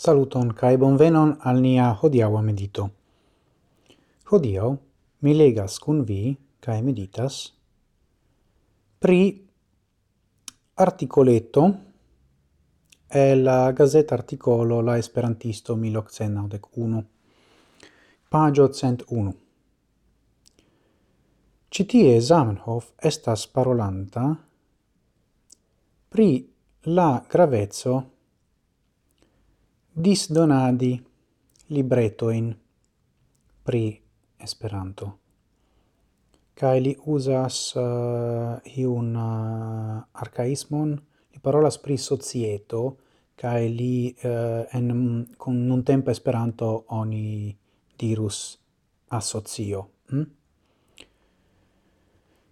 Saluton kai bonvenon al nia hodiaŭa medito. Hodiaŭ mi legas kun vi kai meditas pri articoletto e la gazeta articolo La Esperantisto 1891 pagio 101. Citie Zamenhof estas parolanta pri la gravezzo disdonadi libretoin pri Esperanto. Kai li usas eh, uh, iun uh, eh, arcaismon, li parolas pri societo, kai li uh, en con un tempo Esperanto oni dirus associo. Hm? Mm?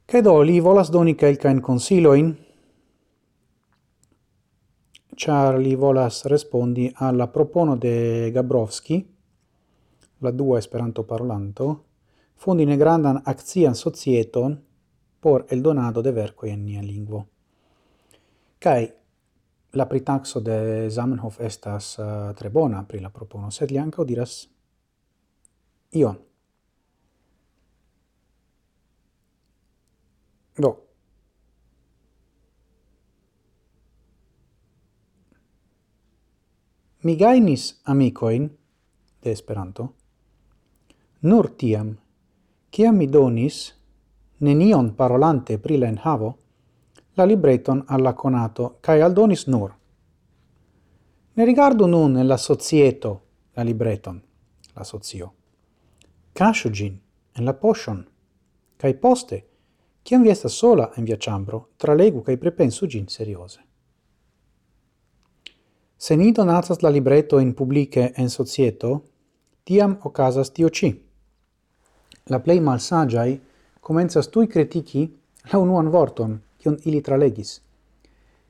Kedo Credo li volas doni kelkain consiloin, char li volas respondi alla propono de Gabrovski, la dua esperanto parlanto, fondi ne grandan accian societon por el donado de verco in nia lingvo. Kai la pritaxo de Zamenhof estas uh, tre bona pri la propono, sed li anca diras ion. Do, Mi gainis amicoin de Esperanto nur tiam, ciam mi donis, nenion parolante pri la enhavo, la libreton alla conato, cae aldonis nur. Ne rigardu nun la societo la libreton, la socio. Casciu gin, en la potion, cae poste, ciam vi estas sola en via chambro, tralegu cae prepensu gin seriose. Se ni donatas la libretoin publice en societo, tiam ocasas tio ci. La plei malsagiai comenzas tui critici la unuan vorton, cion ili tralegis.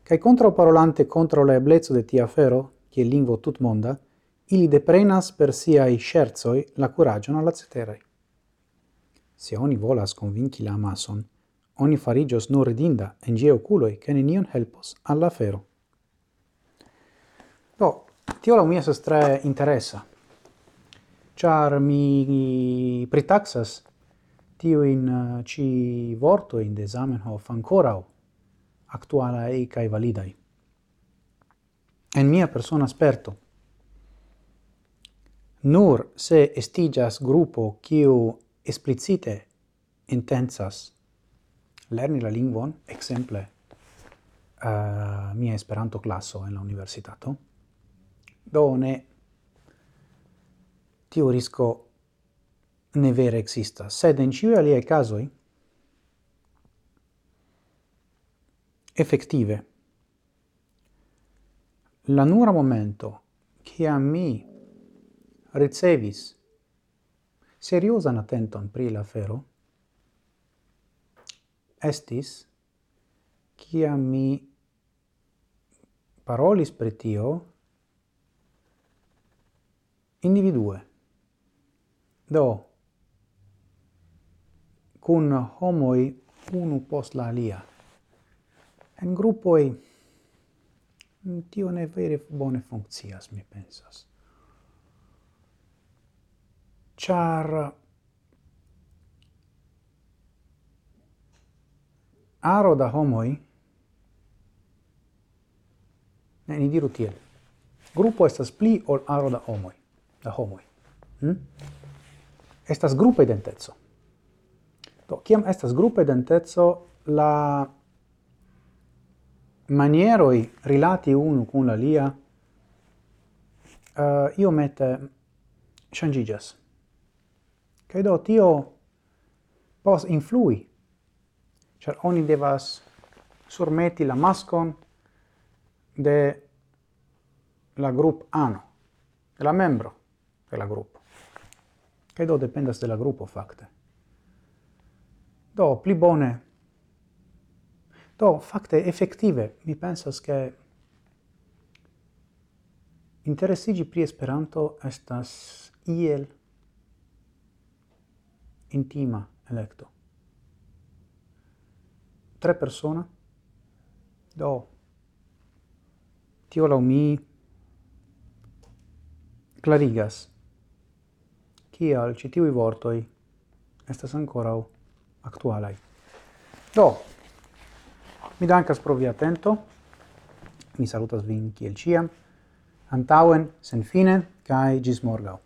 Cai contra parolante contra la eblezzo de tia fero, che lingvo tut monda, ili deprenas per siai scherzoi la curagion alla ceterai. Se oni volas convinci la amason, oni farigios nur ridinda en gie oculoi, che nenion helpos alla fero. Do, tio la mi estas tre interesa. Char mi pritaxas tio in eh, ci vorto in de Zamenhof ancora actuala e kai validai. En mia persona sperto. Nur se estigas gruppo kiu explicite intensas lerni la lingvon, exemple, uh, mia Esperanto classo en la universitato, Done, tiu risco ne vere existas, sed in ciui aliei casoi, effettive, la nura momento che a mi ricevis seriosan attenton pri la fero, estis cia mi parolis pri tio individue. Do, cun homoi unu post la alia. En gruppoi tio ne vere bone funccias, mi pensas. Char aro da homoi ne ni diru tiel. Gruppo estas pli ol aro da homoi da homoi. Hm? Estas grupa identezo. Do, kiam estas grupa identezo, la manieroi rilati unu cun la lia eh, uh, iomete shangigas. Kaj do tio pos influi, ĉar oni devas surmeti la mascon de la grup ano, de la membro de la grupo. Che do dependas de la grupo fakte. Do pli bone Do fakte effettive mi pensas che interessigi pri Esperanto estas iel intima electo. Tre persona, do, tio lau mi clarigas kial ĉi tiuj vortoj estas ankoraŭ aktualaj. Do, mi dankas pro via atento. Mi salutas vin kiel ĉiam. Antauen, senfine, kaj ĝis morgaŭ.